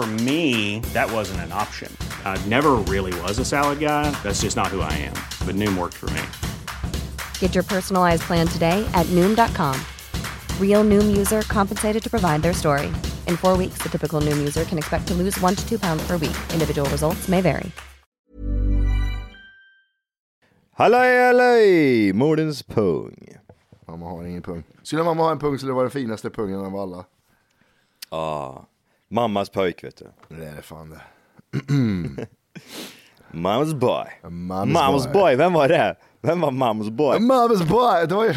For me, that wasn't an option. I never really was a salad guy. That's just not who I am. But Noom worked for me. Get your personalized plan today at Noom.com. Real Noom user compensated to provide their story. In four weeks, the typical Noom user can expect to lose one to two pounds per week. Individual results may vary. Halloj, halloj! Mordens pung. Mamma har ingen pung. Skulle mamma ha en pung skulle det vara den finaste pungen av alla. Ah, mammas pojk vet du. Det är det fan det. Mammas boy. Mammas Mammas boy. boy. vem var det? Vem var mammas boy? Mammas boy! Det var ju,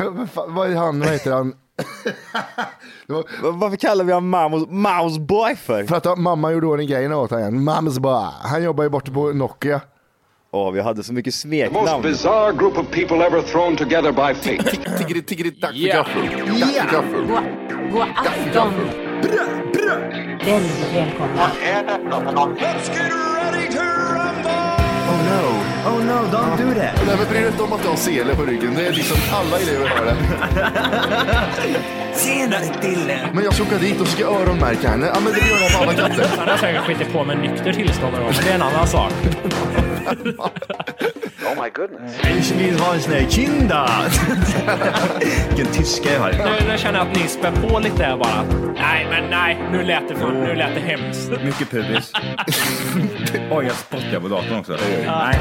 vad är han, vad heter han? var, Va- Varför kallar vi honom mammas, mammas boy för? för att mamma gjorde ordning grejerna åt honom. Mammas boy. Han jobbar ju borta på Nokia. Åh, vi hade så mycket Most smeknamn. bizarre group of people ever thrown together by fate. Tiggeri, tiggeri, tack för Ja. gaffel. Tack för gaffel. God afton! Väldigt välkomna. Oh no, oh no, don't do that. Nej men bry dig inte om att du har sele på ryggen. Det är liksom alla elever har det. Tjenare Dille! Men jag ska åka dit och ska öronmärka henne. Ja men det gör jag på alla katter. Han har säkert skitit på med nykter tillstånd men det är en annan sak. Ich vill ha en sån här kinda. Vilken tyska jag har. Nu, nu känner jag att ni spär på lite här bara. Nej, men nej, nu lät det, fan, nu lät det hemskt. Mycket pubis. Oj, jag spottar på datorn också. Nej.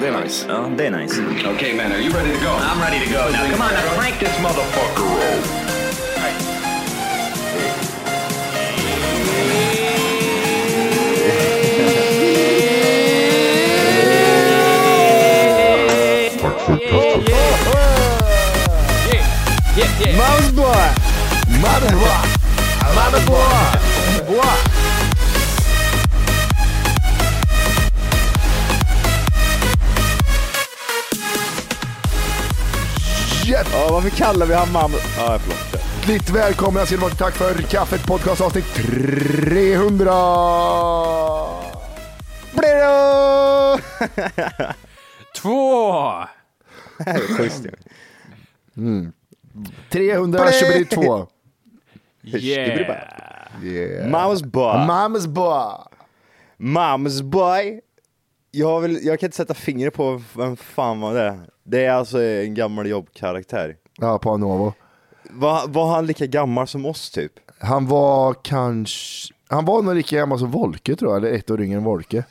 Det är nice. Ja, det är nice. okay, man, are you ready to go? I'm ready to go now. Come on, now crank this motherfucker roll. Mammas boy! Mammas boy! Mammas boy! Boy! Ja, varför kallar vi honom mamma... Ja, förlåt. Hjärtligt välkomna ska ni vara. Tack för kaffet podcast avsnitt 300! Bledo! Två! Schysst ju. 322. Yeah! Yeah. Mammas boy. Mammas boy! Mammas boy. Jag, vill, jag kan inte sätta fingret på vem fan var det Det är alltså en gammal jobbkaraktär. Ja, på Anovo. Var, var han lika gammal som oss typ? Han var kanske... Han var nog lika gammal som Volke tror jag, eller ett år yngre än Volke.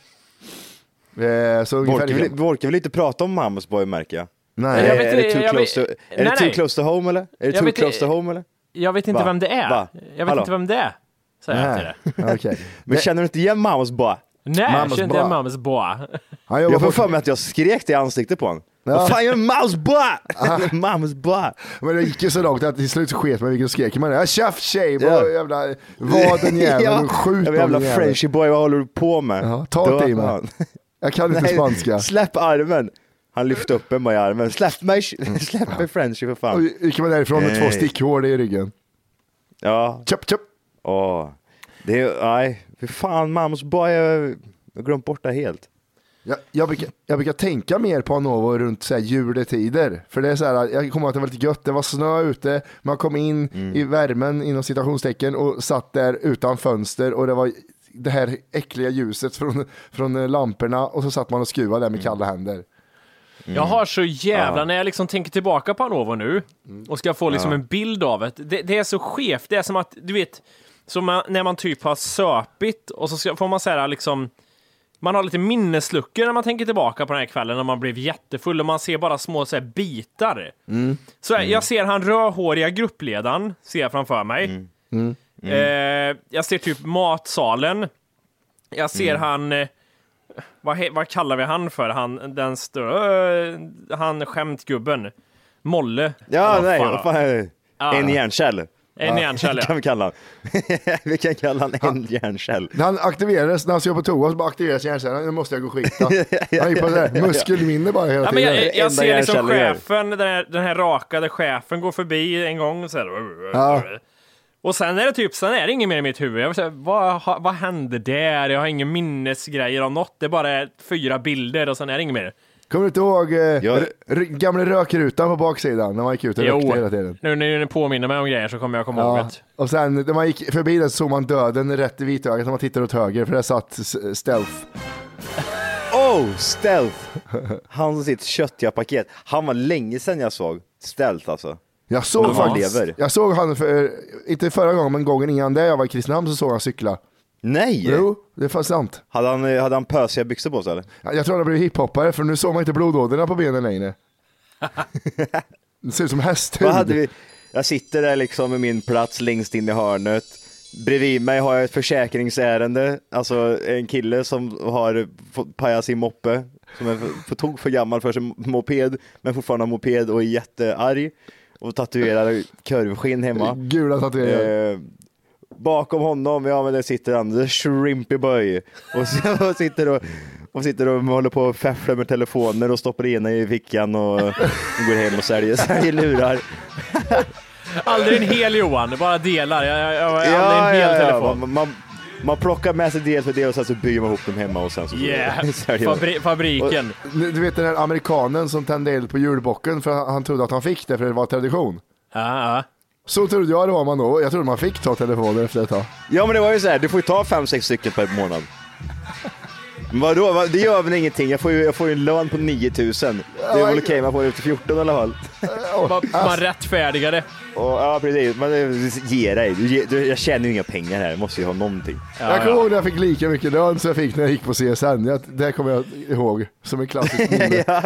Eh, lika- vill, Volker vill inte prata om Mammas boy märker jag. Nej. Jag är, vet är det inte, too, jag close, vet- to, är Nej, det too nej. close to home eller? Är det Jag too vet- close to home eller? Jag vet inte Va? vem det är. Va? Jag vet Hallå? inte vem det är. Säger jag till det. Okej. Men känner du inte igen Mammas boy? Nej, jag Mammas känner inte boy. mammas boy. Jobbar Jag får för mig att jag skrek det i ansiktet på honom. Vad fan gör Mammas boy? Mammas boy! Men det gick ju så långt att till slut så sket man vilken skrek man. Ja, Tjaff tjej, Ja. vad jävla... Vad den jäveln, skjut Ja, någon jävla. Frenchy boy, vad håller du på med? Ja, ta ett i mig. Jag kan inte Nej, spanska. Släpp armen! Han lyfte upp en bara i armen. Släpp mig, släpp mig Frenchy för Och fan. gick man därifrån med två stickhål i ryggen. Ja, Köp, köp. åh. Det är, nej, för fan Mammas boy, jag jag har glömt bort det helt. Jag, jag, brukar, jag brukar tänka mer på Anovo runt så här juletider. För det är så här, jag kommer ihåg att det var lite gött, det var snö ute, man kom in Mm. i värmen inom citationstecken och satt där utan fönster och det var det här äckliga ljuset från, från lamporna och så satt man och skruvade där med Mm. kalla händer. Jag har så jävla, när jag liksom tänker tillbaka på Anovo nu och ska få liksom en bild av det. det. Det är så skevt, det är som att, du vet, som när man typ har söpit och så ska, får man säga liksom, man har lite minnesluckor när man tänker tillbaka på den här kvällen när man blev jättefull och man ser bara små så här, bitar. Så jag- jag ser han rödhåriga gruppledaren, ser jag framför mig. Eh, jag ser typ matsalen. Jag ser han, eh, vad, vad kallar vi han för? Han, den stö, han skämtgubben. Molle. Ja, nej, fan vad fan är det? Ja. En hjärnkärl. En kan ja. vi kalla vi kan kalla han en hjärncell. När han aktiverades, när han ska på toa så bara aktiveras hjärncellerna, nu måste jag gå och skita. Han gick på så här, muskelminne bara hela Ja, men tiden. jag, jag Enda ser liksom chefen, den här, den här rakade chefen går förbi en gång så här, Ja. Och sen är det typ, sen är det inget mer i mitt huvud. Jag säga, vad, vad hände där? Jag har ingen minnesgrejer av något. Det är bara fyra bilder och sen är det inget mer. Kommer du inte ihåg eh, Jag- gamla rökrutan på baksidan när man gick ut och rökte hela tiden? nu när ni påminner mig om grejer så kommer jag komma ihåg Ja. det. Och sen när man gick förbi den så såg man döden rätt i vitögat när man tittade åt höger för där satt Stealth. Oh, Stealth! Han som sitt köttiga paket. Han var länge sedan jag såg Stealth alltså. Jag såg faktiskt, Lever. jag såg han för, inte förra gången men gången innan det jag var i Kristinehamn så såg han cykla. Nej! Jo, det är fan sant. Hade han, eh, hade han pösiga byxor på sig eller? Ja, Jag tror han har blivit hiphoppare för nu såg man inte blodådrorna på benen längre. det ser ut som hästhud. Vad hade vi? Jag sitter där liksom med min plats längst in i hörnet. Bredvid mig har jag ett försäkringsärende, alltså en kille som har fått paja sin moppe, som är för tog för gammal för sin moped, men fortfarande har moped och är jättearg och tatuerar kurvskinn hemma. Gula tatueringar. Eh, bakom honom, ja men där sitter han, the shrimpy boy. Och, så, och sitter och, och sitter och håller på och fefflar med telefoner och stoppar ena i fickan och, går hem och säljer, säljer lurar. Aldrig en hel Johan, bara delar. Jag, jag, jag, aldrig en hel telefon. Man, man, man plockar med sig del för del och sen så bygger man ihop dem hemma och sen så Yeah. Fabri fabriken. Du du vet den här amerikanen som tände eld på julbocken för han han trodde att han fick det för det var tradition. Ja, ja. Så trodde jag det var man då. Jag trodde man fick ta telefoner efter ett tag. Ja men det var ju så här, du får ju ta fem, sex stycken per månad. Men Vadå, vad- det gör väl ingenting? Jag får ju, jag får ju en lön på 9000. Det är väl okej, man får det till 14 i alla fall. Man, man rättfärdigar det. Och, ja precis, men det- ge dig. Du, ge- du, jag tjänar ju inga pengar här, jag måste ju ha någonting. jag kommer ihåg när jag fick lika mycket lön som jag fick när jag gick på CSN. Jag, det här kommer jag ihåg som en klassisk minne. ja.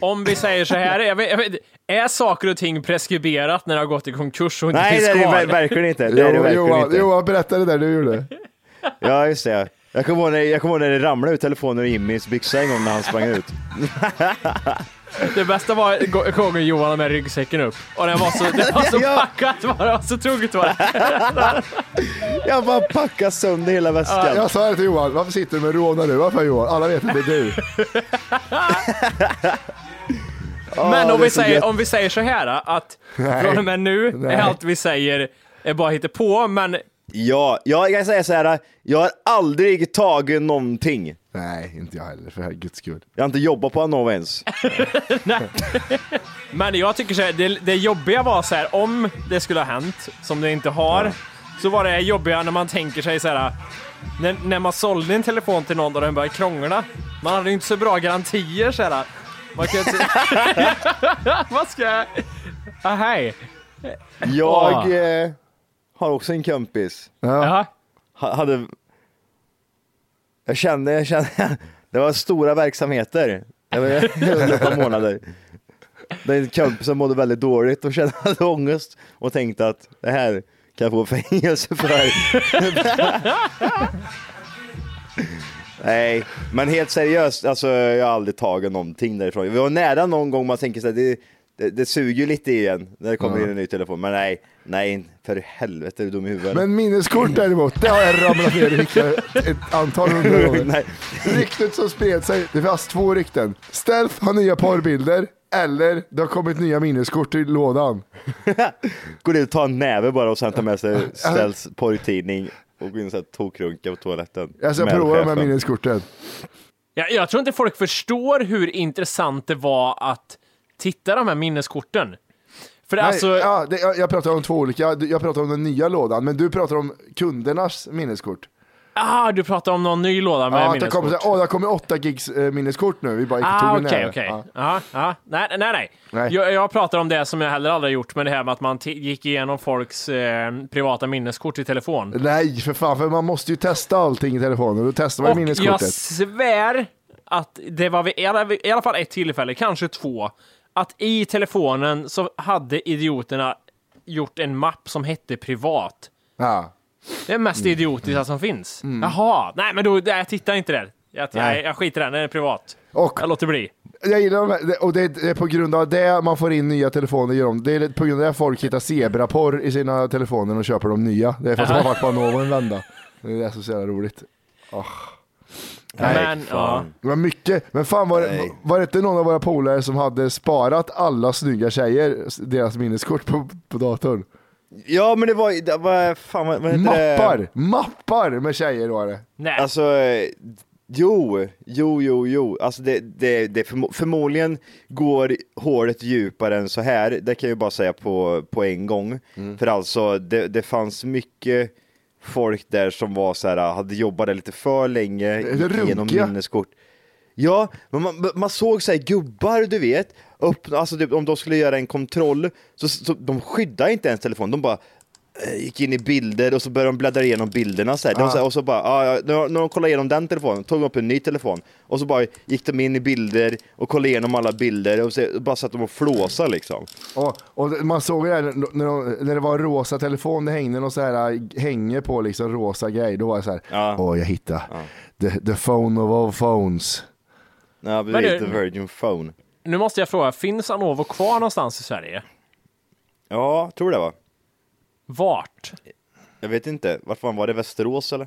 Om vi säger så här, jag vet, jag vet, är saker och ting preskriberat när det har gått i konkurs och inte Nej finns det är det kvar? ver- verkligen inte. Det är det Jo, verkligen Johan, inte. Johan, berätta det där du gjorde. Ja just det. Jag kommer ihåg när, jag kommer ihåg när det ramlade ut telefoner i Jimmys byxa en gång när han sprang ut. Det bästa var gå- gången Johan hade med ryggsäcken upp. Och det var så, det var så Ja. packat, var det var så troget var det. Jag bara packade sönder hela väskan. Jag sa det till Johan, varför sitter du med rånarluva för Johan? Alla vet att det är du. Men det om är vi, så säger, gött. om vi säger så här att Nej. från och med nu Nej. är allt vi säger är bara på men Ja, jag kan säga så här. Jag har aldrig tagit någonting. Nej, inte jag heller för guds skull. Jag har inte jobbat på Anova ens. Men jag tycker så här, det, det jobbiga var så här, om det skulle ha hänt, som det inte har, så var det jobbiga när man tänker sig så här, när, när man sålde en telefon till någon och den började krångla. Man hade ju inte så bra garantier så här. Man kan inte... Vad ska jag... Ah, hej. Jag eh, har också en kompis. Jaha. Ha, hade... Jag kände, jag kände, det var stora verksamheter. Det var under ett par månader. Det är en kompis som mådde väldigt dåligt och kände ångest och tänkte att det här kan jag få fängelse för. Nej, men helt seriöst, alltså jag har aldrig tagit någonting därifrån. Vi var nära någon gång man tänker så här, det, det, det suger ju lite igen när det kommer in en ny telefon. Men nej, nej, för helvete är du dum i huvudet? Men minneskort däremot, det har jag ramlat ner i ett antal hundra gånger. nej. Ryktet som spred sig, det fanns två rykten. Stealth har nya porrbilder, eller det har kommit nya minneskort i lådan. Går ut och tar en näve bara och sen tar med sig ställs porrtidning och går in och tokrunka på toaletten. Jag ska prova de här minneskorten. Jag, jag tror inte folk förstår hur intressant det var att titta de här minneskorten. För det, Nej, alltså, ja, det, jag, jag pratar om två olika, jag pratar om den nya lådan, men du pratar om kundernas minneskort. ah, du pratar om någon ny låda med Ja, minneskort. här, åh, det har kommit 8 gigs eh, minneskort nu, vi bara gick och Ah, tog en okej, näve. okej. Ja. Ja, ja. Nej, nej, nej. Nej. Jag, jag pratar om det som jag heller aldrig gjort med det här med att man gick igenom folks eh, privata minneskort i telefon. Nej, för fan, för man måste ju testa allting i telefonen, då testar man Och jag minneskortet. svär att det var vid i alla fall ett tillfälle, kanske två, att i telefonen så hade idioterna gjort en mapp som hette privat. Ja. Det är mest idiotiska som finns. Jaha, nej men då, jag tittar inte där. Jag, jag, jag skiter i den, den är privat. Och Jag låter bli. Jag gillar de här, och det är, på grund av det man får in nya telefoner. De. Det är på grund av det folk hittar zebraporr i sina telefoner och köper de nya. Det är för att de har varit på en vända. Det är så jävla roligt. Men, ja. fan. Det var mycket, men fan var det, Nej. var det inte någon av våra polare som hade sparat alla snygga tjejer, deras minneskort på, på datorn? Ja men det var, det var fan vad, vad heter det? Mappar! Mappar med tjejer var det. Nej. Alltså, jo, jo, jo, jo. Alltså det, det, det förmo- förmodligen går håret djupare än så här. Det kan jag ju bara säga på, på en gång. Mm. För alltså, det, det fanns mycket folk där som var så här, hade jobbat där lite för länge, runkiga? minneskort. Ja, men man, man såg så här gubbar, du vet, upp, alltså typ, om de skulle göra en kontroll, så, så de skyddade inte ens telefonen, de bara gick in i bilder och så började de bläddra igenom bilderna så här. De, Ah. så här och så bara, ah, ja, när, när de kollade igenom den telefonen, tog de upp en ny telefon och så bara gick de in i bilder och kollade igenom alla bilder och så, bara satt de och flåsade liksom. Och, och man såg det här när, de, när det var en rosa telefon, det hängde någon så här äh, hänger på liksom rosa grej. Då var det så här, Ja. åh jag hittade the, the phone of all phones. Ja, Men precis, the Virgin Phone. Nu måste jag fråga, finns Anovo kvar någonstans i Sverige? Ja, tror det va? Vart? Jag vet inte, vart fan var det? Västerås eller?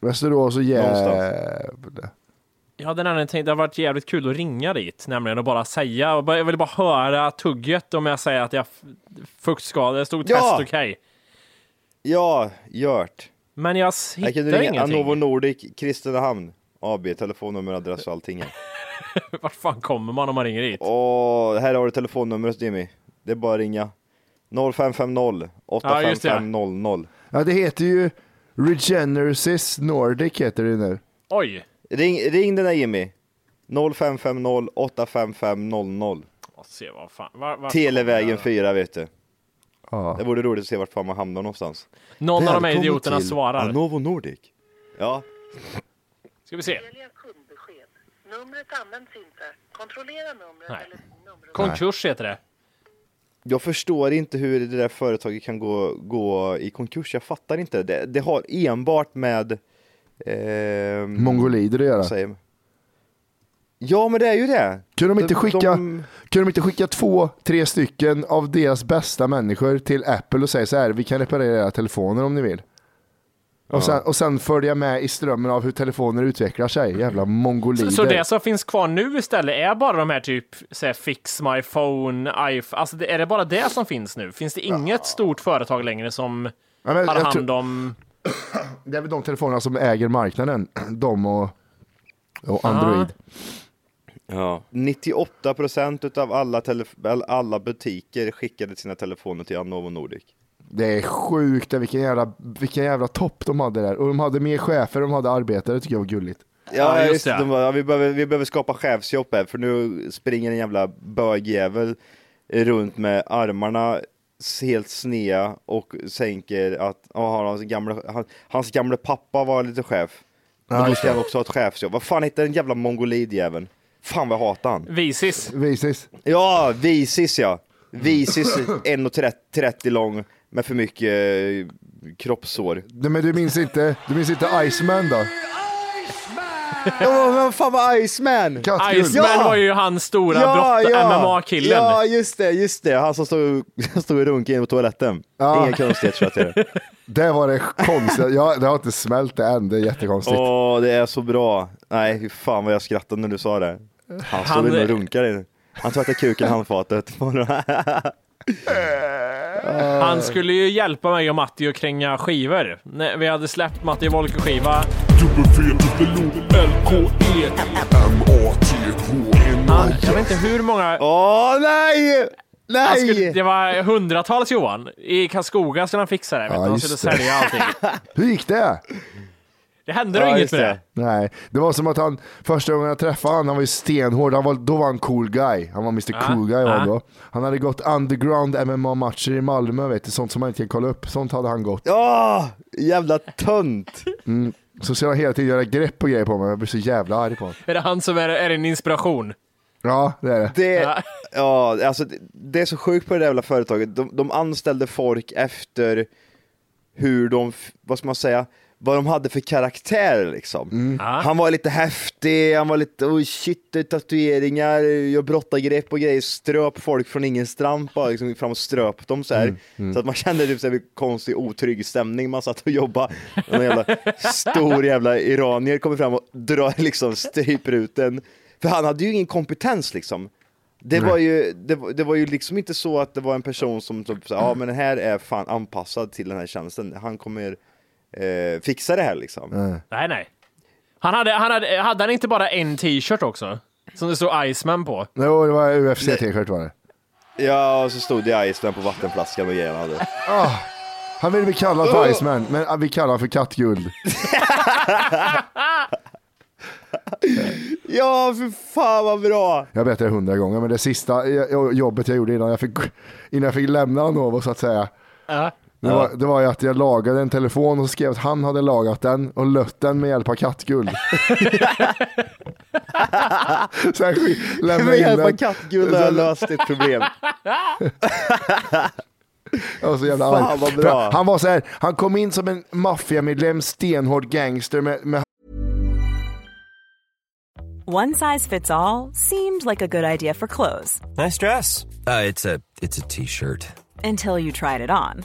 Västerås och Någonstans. Gävle. Jag hade nämligen tänkt, det hade varit jävligt kul att ringa dit, nämligen och bara säga, och bara- jag ville bara höra tugget om jag säger att jag f- fuktskadad, det stod Ja! test okej. Ja, Gjort. Men jag s- Jag kan hittar ringa ingenting. Anovo Nordic, Kristinehamn, AB, telefonnummer, adress och allting. Vart fan kommer man om man ringer dit? Åh, här har du telefonnumret Jimmy. Det är bara att ringa. 0550 Ja, just det. 85500. Ja det heter ju Regenesis Nordic heter det nu. Oj! Ring, ring den där Jimmy. 0550 85500. Måste se vad fan. Var, var Televägen 4 vet du. Ja. Det vore roligt att se vart fan man hamnar någonstans. Någon av de här Välkommen idioterna till svarar. Anovo Nordic. Ja, Ska vi se. Numret används inte. Kontrollera numret Nej. eller numret. Konkurs heter det. Jag förstår inte hur det där företaget kan gå, gå i konkurs. Jag fattar inte. Det, det har enbart med... ehm, Mongolider att göra. säger? Ja, men det är ju det. Kunde de inte skicka, de- kunde de inte skicka två, tre stycken av deras bästa människor till Apple och säga så här, vi kan reparera era telefoner om ni vill. Och, sen, och sen följa med i strömmen av hur telefoner utvecklar sig. Jävla mongolider. Så, så det som finns kvar nu istället är bara de här typ så här, Fix My Phone, iPhone. Alltså det, är det bara det som finns nu? Finns det inget stort företag längre som Ja, men har hand om... Det är väl de telefonerna som äger marknaden. De och, och Android. Ja. 98 procent utav alla, alla butiker skickade sina telefoner till Anovo Nordic. Det är sjukt vilken jävla, vilken jävla topp de hade där. Och de hade mer chefer, de hade arbetare, det tycker jag var gulligt. Ja, Ja, just det. De bara, ja, vi, behöver, vi behöver skapa chefsjobb här, för nu springer en jävla bögjävel runt med armarna helt snea och sänker att oh, hans, gamla, han, hans gamla pappa var lite chef. Ja, Men då just ska han också ha ett chefsjobb. Vad fan heter den jävla mongolidjäveln? Fan vad jag hatar han. Visis. Visis. Ja, Visis ja. Visis 1,30 lång med för mycket eh, kroppshår. Nej, Men du minns inte, du minns inte Iceman då? Ja, men vad fan var Iceman? Kattguld. Iceman Ja! var ju hans stora brott, MMA-killen. Ja, just det, just det. Han som stod, stod och runkade in på toaletten. Ja. Inga konstigheter tror jag att det är. Det var det konstiga, ja, det har inte smält det än, det är jättekonstigt. Åh, det är så bra. Nej, fan vad jag skrattade när du sa det. Han stod Han- inne och runkade. Han tvättade kuken i handfatet. Han skulle ju hjälpa mig och Matti att kränga skivor. När vi hade släppt Matti Wolke-skiva. Han, jag vet inte hur många... Åh nej! Han skulle, Nej! det var hundratals Johan. I Karlskoga skulle han fixa det. Vet Ja. Han skulle det. sälja allting. Hur gick det? Det hände Ja, inget med det. det. Nej, det var som att han, första gången jag träffade honom, han var ju stenhård, han var, då var han cool guy. Han var Mr Ja, cool guy ja. då. Han hade gått underground MMA-matcher i Malmö, vet du, sånt som man inte kan kolla upp. Sånt hade han gått. Åh, jävla tönt! Så ser han hela tiden göra grepp på grejer på mig, jag blir så jävla arg på honom. Är det han som är, är en inspiration? Ja, det är det. Det, Ja. ja, alltså, det, det är så sjukt på det där jävla företaget. De, de anställde folk efter hur de, vad ska man säga, vad de hade för karaktär liksom. Han var lite häftig, han var lite, oj shit, tatueringar, jag brottagrepp och grejer, ströp folk från ingenstans bara liksom fram och ströp dem så här. Så att man kände typ så här konstig otrygg stämning, man satt och jobbade. Och en jävla stor jävla iranier kommer fram och drar liksom stryper ut den. För han hade ju ingen kompetens liksom. Det var, ju, det, var- det var ju liksom inte så att det var en person som typ, ja men den här är fan anpassad till den här tjänsten, han kommer eh, fixa det här liksom. Nej, nej. Han hade, han hade, hade han inte bara en t-shirt också? Som det stod Iceman på? Jo, det var UFC t-shirt var det. Ja, och så stod det Iceman på vattenflaskan och grejer han hade. Han ville bli kallad för Iceman, men ah, vi kallar honom för kattguld. Ja, för fan vad bra! Jag berättade det hundra gånger, men det sista eh, jobbet jag gjorde innan jag fick, innan jag fick lämna Anovo så att säga. Ja. Det var, det var ju att jag lagade en telefon och skrev att han hade lagat den och lött den med hjälp av kattguld. så Med hjälp av kattguld har jag löst ett problem. Jag var så jävla Fan, arg. vad bra. Han var så här, han kom in som en maffiamedlem, stenhård gangster med, med One size fits all seemed like a good idea for clothes Nice dress. Uh, it's a it's a t-shirt. until you tried it on.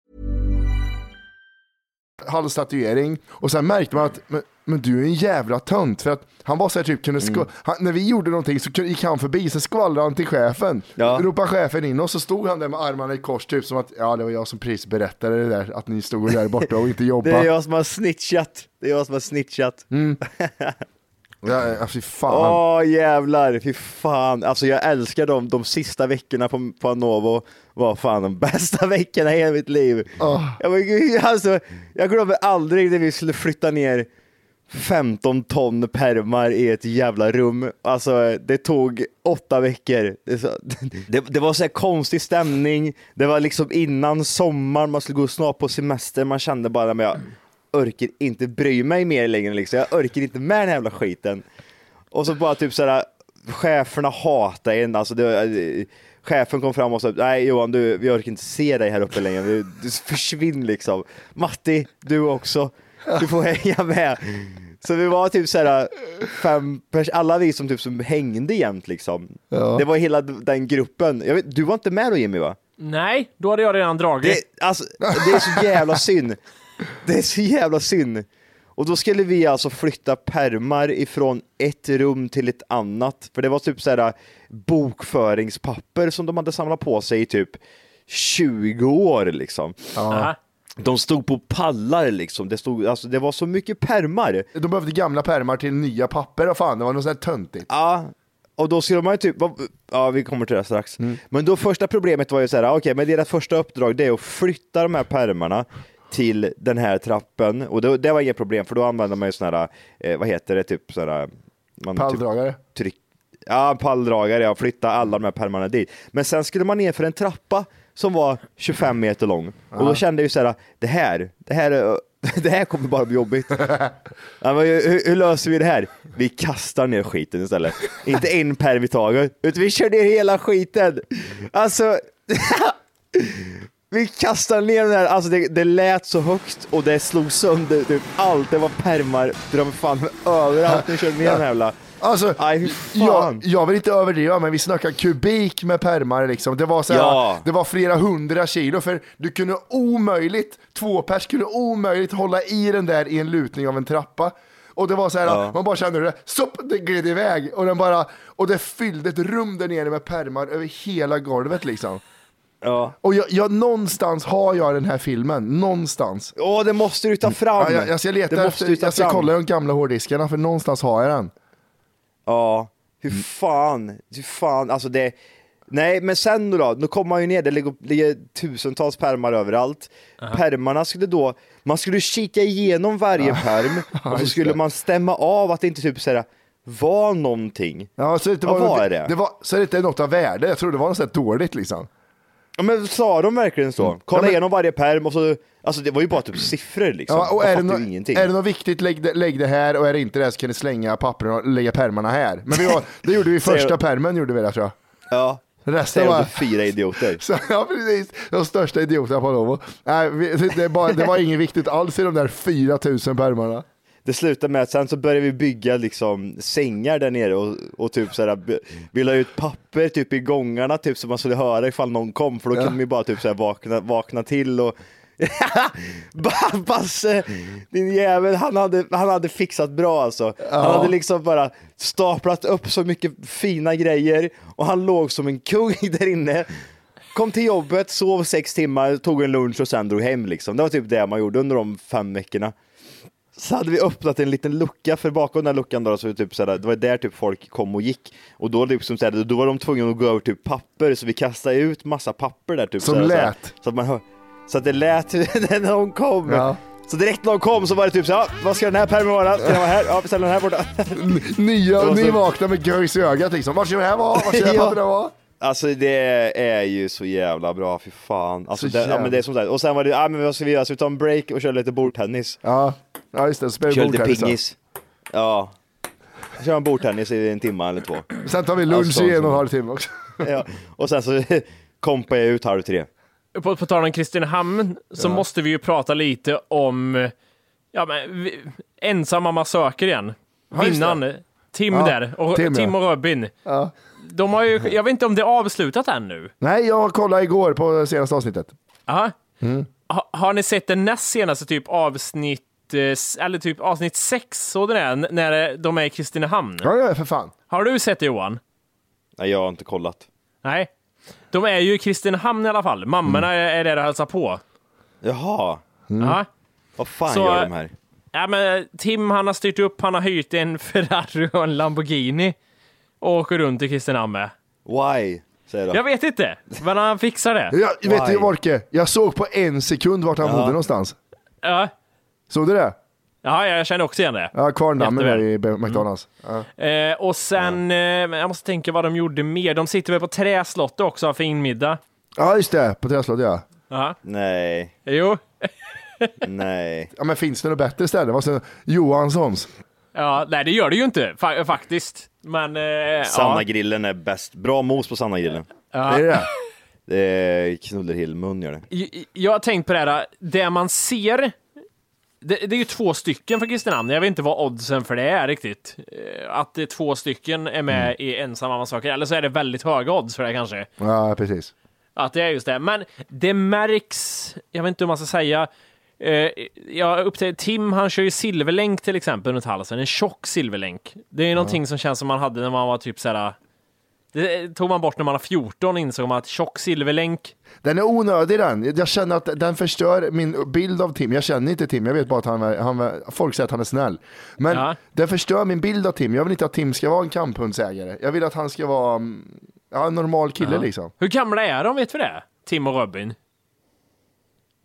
Halstatuering och sen märkte man att men, men du är en jävla tönt för att han var så här typ kunde sk- han, när vi gjorde någonting så gick han förbi så skvallrade han till chefen. Ja. Ropade chefen in och så stod han där med armarna i kors typ som att ja det var jag som precis berättade det där att ni stod där borta och inte Det är jobbade. jag som har snitchat. Det är jag som har snitchat. Ja, ja, fy fan. Åh jävlar, fy fan. Alltså jag älskar dem. De sista veckorna på, på Anovo var fan de bästa veckorna i hela mitt liv. Jag, var, gud, alltså, jag glömmer aldrig när vi skulle flytta ner 15 ton permar i ett jävla rum. Alltså det tog åtta veckor. Det, det, det var så här konstig stämning. Det var liksom innan sommaren, man skulle gå snart på semester. Man kände bara, men jag orkar inte bry mig mer längre liksom. Jag orkar inte med den här jävla skiten. Och så bara typ såhär, cheferna hatar en. Alltså det, eh, chefen kom fram och sa, nej Johan, du, vi orkar inte se dig här uppe längre. Du, du försvinn liksom. Matti, du också. Du får hänga med. Så vi var typ såhär, fem pers, alla vi som typ som hängde jämt liksom. Ja. Det var hela den gruppen. Jag vet, du var inte med då Jimmy va? Nej, då hade jag redan dragit. Det, alltså, det är så jävla synd. Det är så jävla synd. Och då skulle vi alltså flytta permar ifrån ett rum till ett annat. För det var typ såhär bokföringspapper som de hade samlat på sig i typ 20 år liksom. Aha. De stod på pallar liksom. Det, stod, alltså, det var så mycket permar. De behövde gamla pärmar till nya papper och fan det var något sånt här töntigt. Ja, och då skulle man ju typ, ja vi kommer till det strax. Men då första problemet var ju så här, okej men deras första uppdrag det är att flytta de här pärmarna till den här trappen och det, det var inget problem för då använder man ju sådana här, eh, vad heter det, typ sådana här, man Palldragare. Typ, tryck, ja, palldragare, ja, flytta alla de här pärmarna dit. Men sen skulle man ner för en trappa som var 25 meter lång och då kände jag ju så här, det här, det här är det här kommer bara bli jobbigt. Ja, hur, hur löser vi det här? Vi kastar ner skiten istället. Inte en perm i taget, utan vi kör ner hela skiten. Alltså, vi kastar ner den här, alltså det, det lät så högt och det slog sönder typ allt. Det var permar, de fan överallt. Vi körde ner den här jävla... Alltså, Aj, jag, jag vill inte överdriva men vi snackar kubik med permar liksom. Det var, så Ja. det var flera hundra kilo för du kunde omöjligt, två pers kunde omöjligt hålla i den där i en lutning av en trappa. Och det var så här, Ja. man bara kände hur det, stopp, det gled iväg. Och, den bara, och det fyllde ett rum där nere med pärmar över hela golvet liksom. Ja. Och jag, jag, någonstans har jag den här filmen, någonstans. Åh, det måste du ta fram! Ja, jag, jag ska leta efter, jag ska fram. kolla de gamla hårddiskarna för någonstans har jag den. Ja, hur fan, hur fan, alltså det... Nej, men sen då, då kommer man ju ner, det ligger, ligger tusentals pärmar överallt. Pärmarna skulle då, man skulle kika igenom varje pärm och så skulle man stämma av att det inte typ såhär var någonting. Ja, så det inte Vad var, var det? det var, så det inte är något av värde, jag tror det var något sånt dåligt liksom. Ja, men sa de verkligen så? Kolla Ja, men- igenom varje pärm och så, alltså det var ju bara typ siffror liksom. Ja, och är det, no- ingenting. är det något viktigt, lägg det, lägg det här och är det inte det så kan ni slänga pappren och lägga pärmarna här. Men vi var, det gjorde vi första pärmen, gjorde vi det tror jag. Ja, Resten var... fyra idioter. Så, ja precis, de största idioterna på Novo. Nej, det, är bara, det var inget viktigt alls i de där 4000 pärmarna. Det slutade med att sen så började vi bygga liksom sängar där nere och, och typ b- vi la ut papper typ i gångarna typ så man skulle höra ifall någon kom för då Ja. kunde vi bara typ såhär vakna, vakna till och Ba- Basse, din jävel, han hade, han hade fixat bra alltså. Han Ja. hade liksom bara staplat upp så mycket fina grejer och han låg som en kung där inne. Kom till jobbet, sov sex timmar, tog en lunch och sen drog hem liksom. Det var typ det man gjorde under de fem veckorna. Så hade vi öppnat en liten lucka, för bakom den luckan då, så typ såhär, det var där typ folk kom och gick. Och då, liksom, såhär, då var de tvungna att gå över typ papper, så vi kastade ut massa papper där. Typ, Som såhär, såhär, lät. Så att, man hör, så att det lät när de kom. Ja. Så direkt när de kom så var det typ så ja, vad ska den här pärmen vara? Ska den vara här? Ja, vi ställer den här borta. Nya, var ni vaknar med göjs i ögat liksom. Var ska det här vara? Var ska det här pappret vara? Alltså det är ju så jävla bra, fy fan. Alltså, Så det, ja, jävla- men det är som sagt. Och sen var det, ja men vad ska vi göra? Ska vi ta en break och köra lite bordtennis? Ja, ja just det. Spela Kör lite bordtennis. då. pingis. Ja. Kör en bordtennis i en timme eller två. Sen tar vi lunch Alltså, i en och en halv timme också. Ja. Och sen så kompar jag ut halv tre. På, på tal om Kristinehamn så måste vi ju prata lite om ja, men, vi, ensamma massöker igen. Ja, just Vinnaren, Tim Ja, där, och Tim, Tim, ja. och Robin. Ja. De har ju, jag vet inte om det är avslutat än nu. Nej, jag kollade igår på senaste avsnittet. Aha. Mm. Ha, har ni sett den näst senaste typ avsnitt, eh, eller typ avsnitt sex, så den är, n- när de är i Kristinehamn? Ja, ja, för fan. Har du sett det Johan? Nej, jag har inte kollat. Nej. De är ju i Kristinehamn i alla fall. Mammorna Mm. är, är där och hälsar på. Jaha, Ja. vad fan Så- gör de här? Ja, men Tim han har styrt upp, han har hyrt en Ferrari och en Lamborghini och åker runt i Kristinehamn med. Why? Säger de. Jag vet inte, men han fixar det. Jag, vet du Wolke, jag såg på en sekund vart han Ja. bodde någonstans. Ja, Såg du det? ja jag känner också igen det. Ja, Kvarndammen där i McDonalds. Ja. Eh, och sen, eh, jag måste tänka vad de gjorde mer. De sitter väl på Träslottet också och har fin middag. ja, just det. På Träslottet ja. Ja. Nej, Jo. nej. Ja, men finns det något bättre ställe? Vad Johanssons? Ja, nej det gör det ju inte fa- faktiskt. Men, eh, Sanna ja. grillen är bäst. Bra mos på Sanna grillen. Ja. Är det det? Det är Knullerhillmun gör det. Jag- Jag har tänkt på det här, det man ser, det, det är ju två stycken för Kristinehamn. Jag vet inte vad oddsen för det är riktigt. Eh, Att det är två stycken är med Mm. i ensamma massakrer, eller så är det väldigt höga odds för det kanske. Ja, precis. Att det är just det. Men det märks, jag vet inte hur man ska säga. Eh, jag upptäckte, Tim han kör ju silverlänk till exempel runt halsen, en tjock silverlänk. Det är någonting som känns som man hade när man var typ såhär, det tog man bort när man var 14 insåg man att tjock silverlänk, Den är onödig den. Jag känner att den förstör min bild av Tim. Jag känner inte Tim, jag vet bara att han, han folk säger att han är snäll. Men Ja. den förstör min bild av Tim. Jag vill inte att Tim ska vara en kamphundsägare. Jag vill att han ska vara mm, ja, en normal kille liksom. Hur gamla är de, vet vi det? Tim och Robin?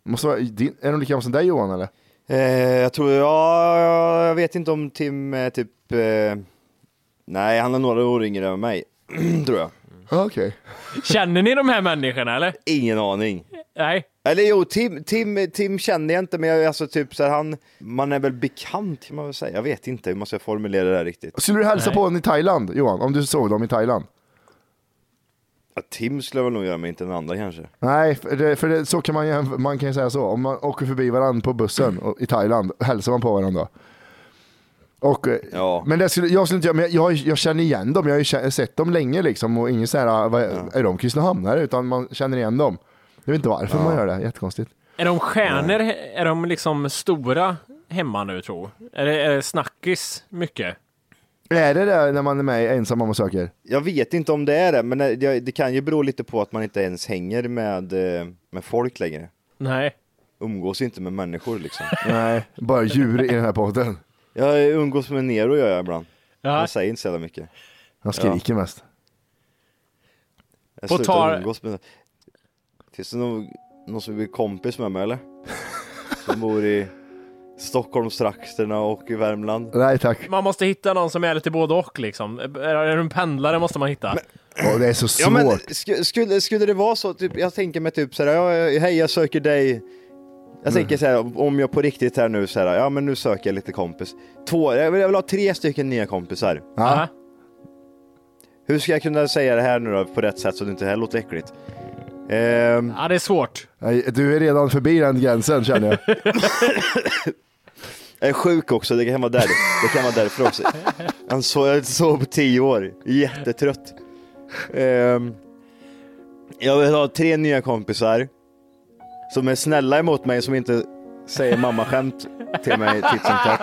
Måste vara, din- är de lika gamla som dig Johan eller? Eh, jag tror, ja, jag vet inte om Tim är typ, eh, nej han är några år yngre än mig, tror jag. Ja, Okej. Känner ni de här människorna eller? Ingen aning. Nej. Eller jo, Tim, Tim, Tim känner jag inte, men jag, alltså typ så här, han, man är väl bekant kan man väl säga. Jag vet inte hur man ska formulera det här riktigt. Skulle du hälsa Nej. på honom i Thailand Johan? Om du såg dem i Thailand? Ja, Tim skulle jag väl nog göra, men inte den andra kanske. Nej, för, det, för det, så kan man, jämf- man kan ju säga så. Om man åker förbi varandra på bussen och, i Thailand, hälsar man på varandra. Och, eh, Ja. Men det skulle, jag skulle inte göra, men jag, jag känner igen dem, jag har ju kä- sett dem länge liksom och ingen såhär, vad, är de Kristinehamnare? Utan man känner igen dem. Jag vet inte varför man gör det, jättekonstigt. Är de stjärnor? Är de liksom stora? hemma nu tror Är det, är det snackis mycket? Är det det när man är med i Ensam mamma söker? Jag vet inte om det är det, men det, det kan ju bero lite på att man inte ens hänger med, eh, med folk längre. Nej. Umgås inte med människor liksom. Nej, bara djur i den här podden. Jag umgås med Nero gör jag ibland. Ja. Jag säger inte så jävla mycket. Han skriker mest. Jag På slutar tal- umgås med... Finns det någon, någon som vill bli kompis med mig eller? Som bor i Stockholmstrakterna och i Värmland. Nej tack. Man måste hitta någon som är lite både och liksom. Är du en pendlare måste man hitta. Åh, det är så svårt. Ja men sk- skulle, skulle det vara så, typ, jag tänker mig typ såhär, hej jag söker dig. Jag tänker såhär, om jag på riktigt här nu såhär, ja men nu söker jag lite kompis. Två, jag vill, jag vill ha tre stycken nya kompisar. Ja. Hur ska jag kunna säga det här nu då på rätt sätt så det inte här låter äckligt? Ehm, Ja, det är svårt. Du är redan förbi den gränsen känner jag. jag är sjuk också, det kan vara där. Det kan vara därför också. Han sov, jag sov på tio år, jättetrött. Ehm, jag vill ha tre nya kompisar som är snälla emot mig, som inte säger mamma-skämt till mig titt som tätt.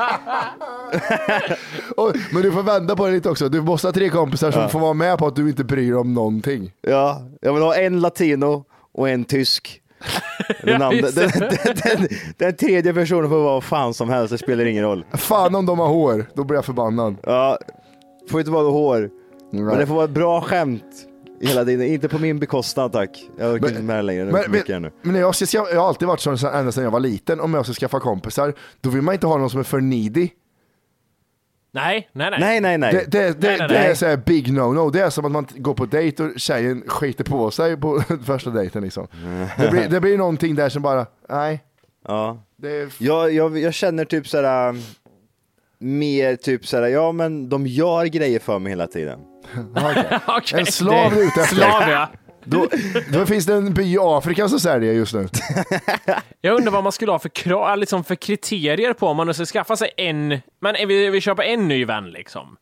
Men du får vända på det lite också. Du måste ha tre kompisar som Ja. får vara med på att du inte bryr dig om någonting. Ja, jag vill ha en latino och en tysk. Den, andra, den, den, den, den tredje personen får vara vad fan som helst, det spelar ingen roll. Fan om de har hår, då blir jag förbannad. Ja, får inte vara hår. Men Nej. det får vara ett bra skämt hela tiden, inte på min bekostnad tack. Jag orkar inte med det längre, Men, men, nu. men när jag, ska, jag har alltid varit sån så ända sedan jag var liten, om jag ska skaffa kompisar, då vill man inte ha någon som är för needy. Nej, nej, nej. Nej, nej, nej. Det, det, det, Nej, nej, det nej. är så här big no-no. Det är som att man går på dejt och tjejen skiter på sig på första dejten liksom. Det blir, det blir någonting där som bara, nej. Ja. Det är, Jag, jag, jag känner typ såhär, um, mer typ såhär, ja men de gör grejer för mig hela tiden. okej. Okej, En slav är ute efter. Slav, ja. Då, då finns det en by i Afrika som säljer just nu. Jag undrar vad man skulle ha för, krav, liksom för kriterier på om man nu ska skaffa sig en, men vi, vi köper en ny vän liksom.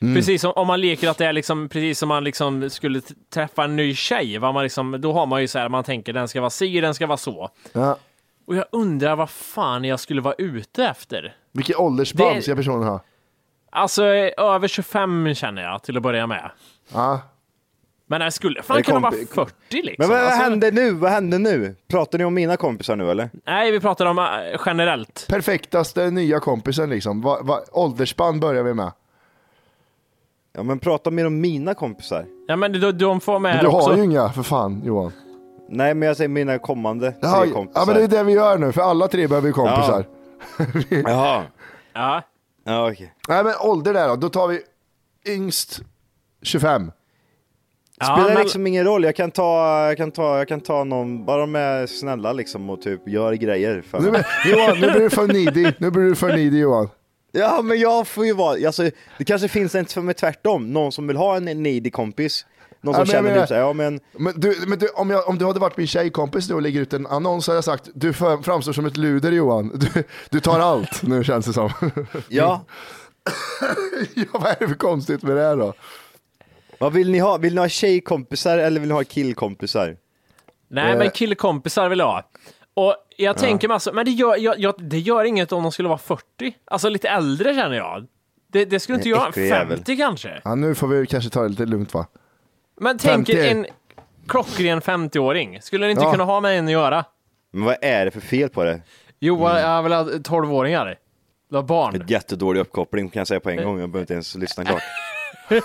Mm. Precis som om man leker att det är liksom, precis som man liksom skulle träffa en ny tjej, vad man liksom, då har man ju så här, man tänker den ska vara si, den ska vara så. Ja. Och jag undrar vad fan jag skulle vara ute efter. Vilket åldersspann ska personen ha? Alltså över 25 känner jag till att börja med. Ja. Men det skulle fan kunna vara kompi- 40 liksom. Men vad Alltså, hände nu? Vad hände nu? Pratar ni om mina kompisar nu eller? Nej, vi pratar om äh, generellt. Perfektaste nya kompisen liksom. Va, va, åldersspann börjar vi med. Ja men prata mer om mina kompisar. Ja, men de, de får med Men du också. har ju inga för fan Johan. Nej men jag säger mina kommande Ja, tre kompisar. ja men det är det vi gör nu, för alla tre behöver ju kompisar. Jaha. Ja. Ja okej. Nej men ålder där då, då tar vi yngst 25. Spelar men- liksom ingen roll, jag kan ta, jag kan ta, jag kan ta någon, bara de är snälla liksom och typ gör grejer för Nu, Johan, nu blir du för needy. Nu blir du för needy Johan. Ja men jag får ju vara, alltså, det kanske finns en för mig tvärtom, någon som vill ha en needy kompis. Någon som Ja, men känner menar- typ såhär, ja men Men, du, men du, om, jag, om du hade varit min tjejkompis nu och lägger ut en annons så hade jag sagt du framstår som ett luder Johan. Du, du tar allt nu känns det som. ja. ja, vad är det för konstigt med det här då? Vad vill ni ha? Vill ni ha tjejkompisar eller vill ni ha killkompisar? Nej, Eh. men killkompisar vill jag ha. Och jag tänker mig alltså, men det gör, jag, jag, det gör inget om de skulle vara 40. Alltså lite äldre känner jag. Det, det skulle inte göra. äcklig jävel. 50 kanske. Ja, nu får vi kanske ta det lite lugnt va? Men tänk er 50. en klockren 50-åring. Skulle ni inte Ja. kunna ha med en att göra? Men vad är det för fel på det? Jo, Mm. jag vill ha 12-åringar. Du har barn. Jättedålig uppkoppling kan jag säga på en gång, jag behöver inte ens lyssna klart.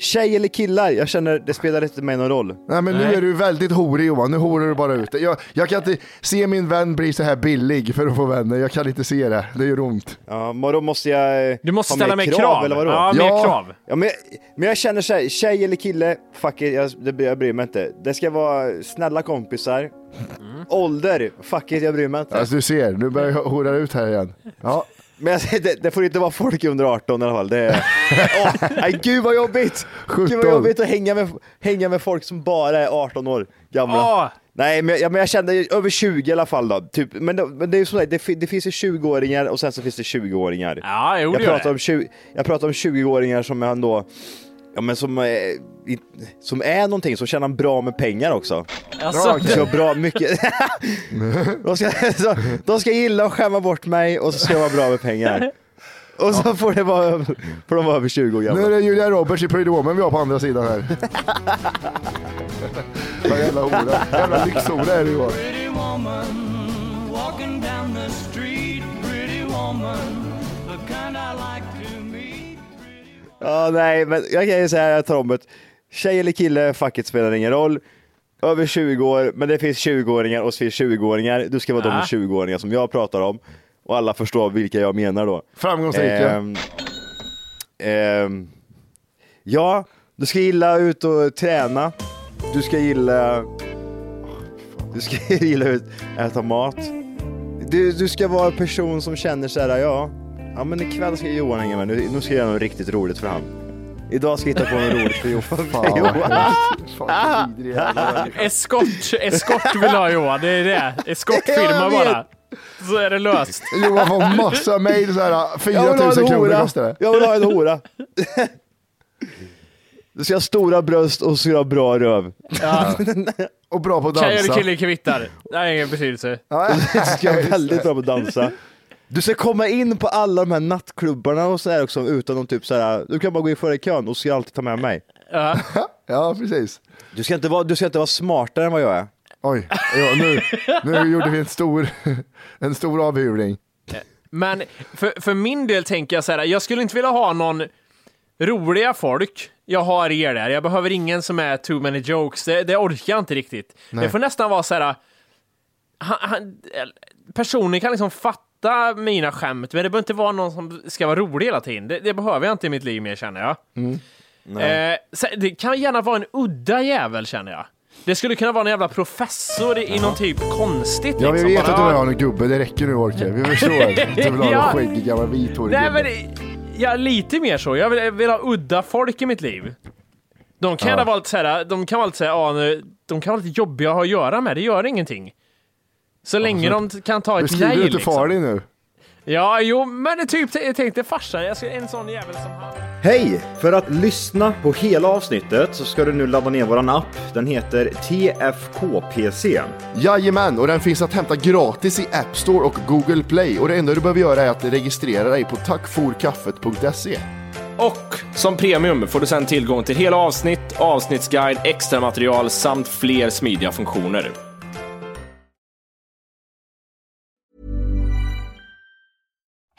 Tjej eller killar? Jag känner, det spelar inte mig någon roll. Nej men nu Nej. är du väldigt horig Johan, nu horar du bara ut. Jag, jag kan inte se min vän bli så här billig för att få vänner, jag kan inte se det, det gör ont. Ja, men då måste jag eh, Du måste ha ställa mer krav. eller vadå? Ja, mer Ja. krav. Ja, men, men jag känner så här, tjej eller kille, fuck it, jag, det, jag bryr mig inte. Det ska vara snälla kompisar. Mm. Ålder, fuck it, jag bryr mig inte. Alltså du ser, nu börjar jag hora ut här igen. Ja, Men det, det får inte vara folk under 18 i alla fall. Det är, Åh, nej, gud vad jobbigt! Gud 17. vad jobbigt att hänga med, hänga med folk som bara är 18 år gamla. Åh, Nej, men, jag- men jag kände över 20 i alla fall då. Typ, men, det, men det är ju så där, det, det finns ju 20-åringar och sen så finns det 20-åringar. Ja, jo, jag, pratar om 20, jag pratar om 20-åringar som är ändå, ja men som i- som är någonting, som tjänar bra med pengar också. Alltså, vara bra, mycket. de, ska, de, de ska gilla och skämma bort mig och så ska jag vara bra med pengar. Och så får det vara, får de vara över 20 år Nu är gamla. det Julia Roberts i Pretty Woman vi har på andra sidan här. Vad jävla hora. Jävla lyxhora är du Johan. Ja, nej, men jag kan ju säga om det. Tjej eller kille, facket spelar ingen roll. Över 20 år, men det finns 20-åringar och så finns 20-åringar. Du ska vara de 20-åringar som jag pratar om. Och alla förstår vilka jag menar då. Framgångsrika. Ehm, ehm, ja, du ska gilla ut och träna. Du ska gilla... Du ska gilla ut äta mat. Du, du ska vara en person som känner så här, ja, ja men ikväll ska Johan hänga med. Nu, nu ska jag göra något riktigt roligt för han. Idag ska jag hitta på något roligt för Johan. Fan, Johan. Fan, vad vidrig jävla människa. eskort, eskort vill ha Johan, det är det. Eskortfirma Jag vet. bara. Så är det löst. Johan får massa mail såhär, Jag vill ha 4000 en kronor hora. kostar det. Jag vill ha en hora. Du ska ha stora bröst och så ska du ha bra röv. Ja. Och bra på att Tjej dansa. eller kille kvittar. Det har ingen betydelse. Ja, Du ska vara väldigt bra på att dansa. Du ska komma in på alla de här nattklubbarna och så här också utan någon typ så här. du kan bara gå in före kön och ska alltid ta med mig. Ja. Ja, precis. Du ska inte vara, du ska inte vara smartare än vad jag är. Oj, ja, nu, nu gjorde vi en stor, en stor avhyvling. Men för, för min del tänker jag så här, jag skulle inte vilja ha någon roliga folk. Jag har er där, jag behöver ingen som är too many jokes, det, det orkar jag inte riktigt. Det får nästan vara så här, han, han, personen kan liksom fatta mina skämt, men det behöver inte vara någon som ska vara rolig hela tiden. Det, det behöver jag inte i mitt liv mer känner jag. Eh, så det kan gärna vara en udda jävel känner jag. Det skulle kunna vara en jävla professor i, i någon typ konstigt Ja, vi liksom. vet Bara, att du vill ha någon gubbe, det räcker nu Orke. Vi förstår att du vill ha Ja. någon skäggig gammal vithårig Nej men, ja, lite mer så. Jag vill, jag vill ha udda folk i mitt liv. De kan Ja. vara lite såhär, de kan vara lite såhär, ja, nu- de kan vara lite jobbiga att ha att göra med, det gör ingenting. Så länge de kan ta ett nej du inte liksom. far din nu? Ja, jo, men det typ, jag tänkte farsan, jag ska, en sån jävel som han. Hej! För att lyssna på hela avsnittet så ska du nu ladda ner våran app. Den heter TFKPC. Jajamän, och den finns att hämta gratis i App Store och Google Play. Och det enda du behöver göra är att registrera dig på tackforkaffet.se. Och som premium får du sedan tillgång till hela avsnitt, avsnittsguide, extra material samt fler smidiga funktioner.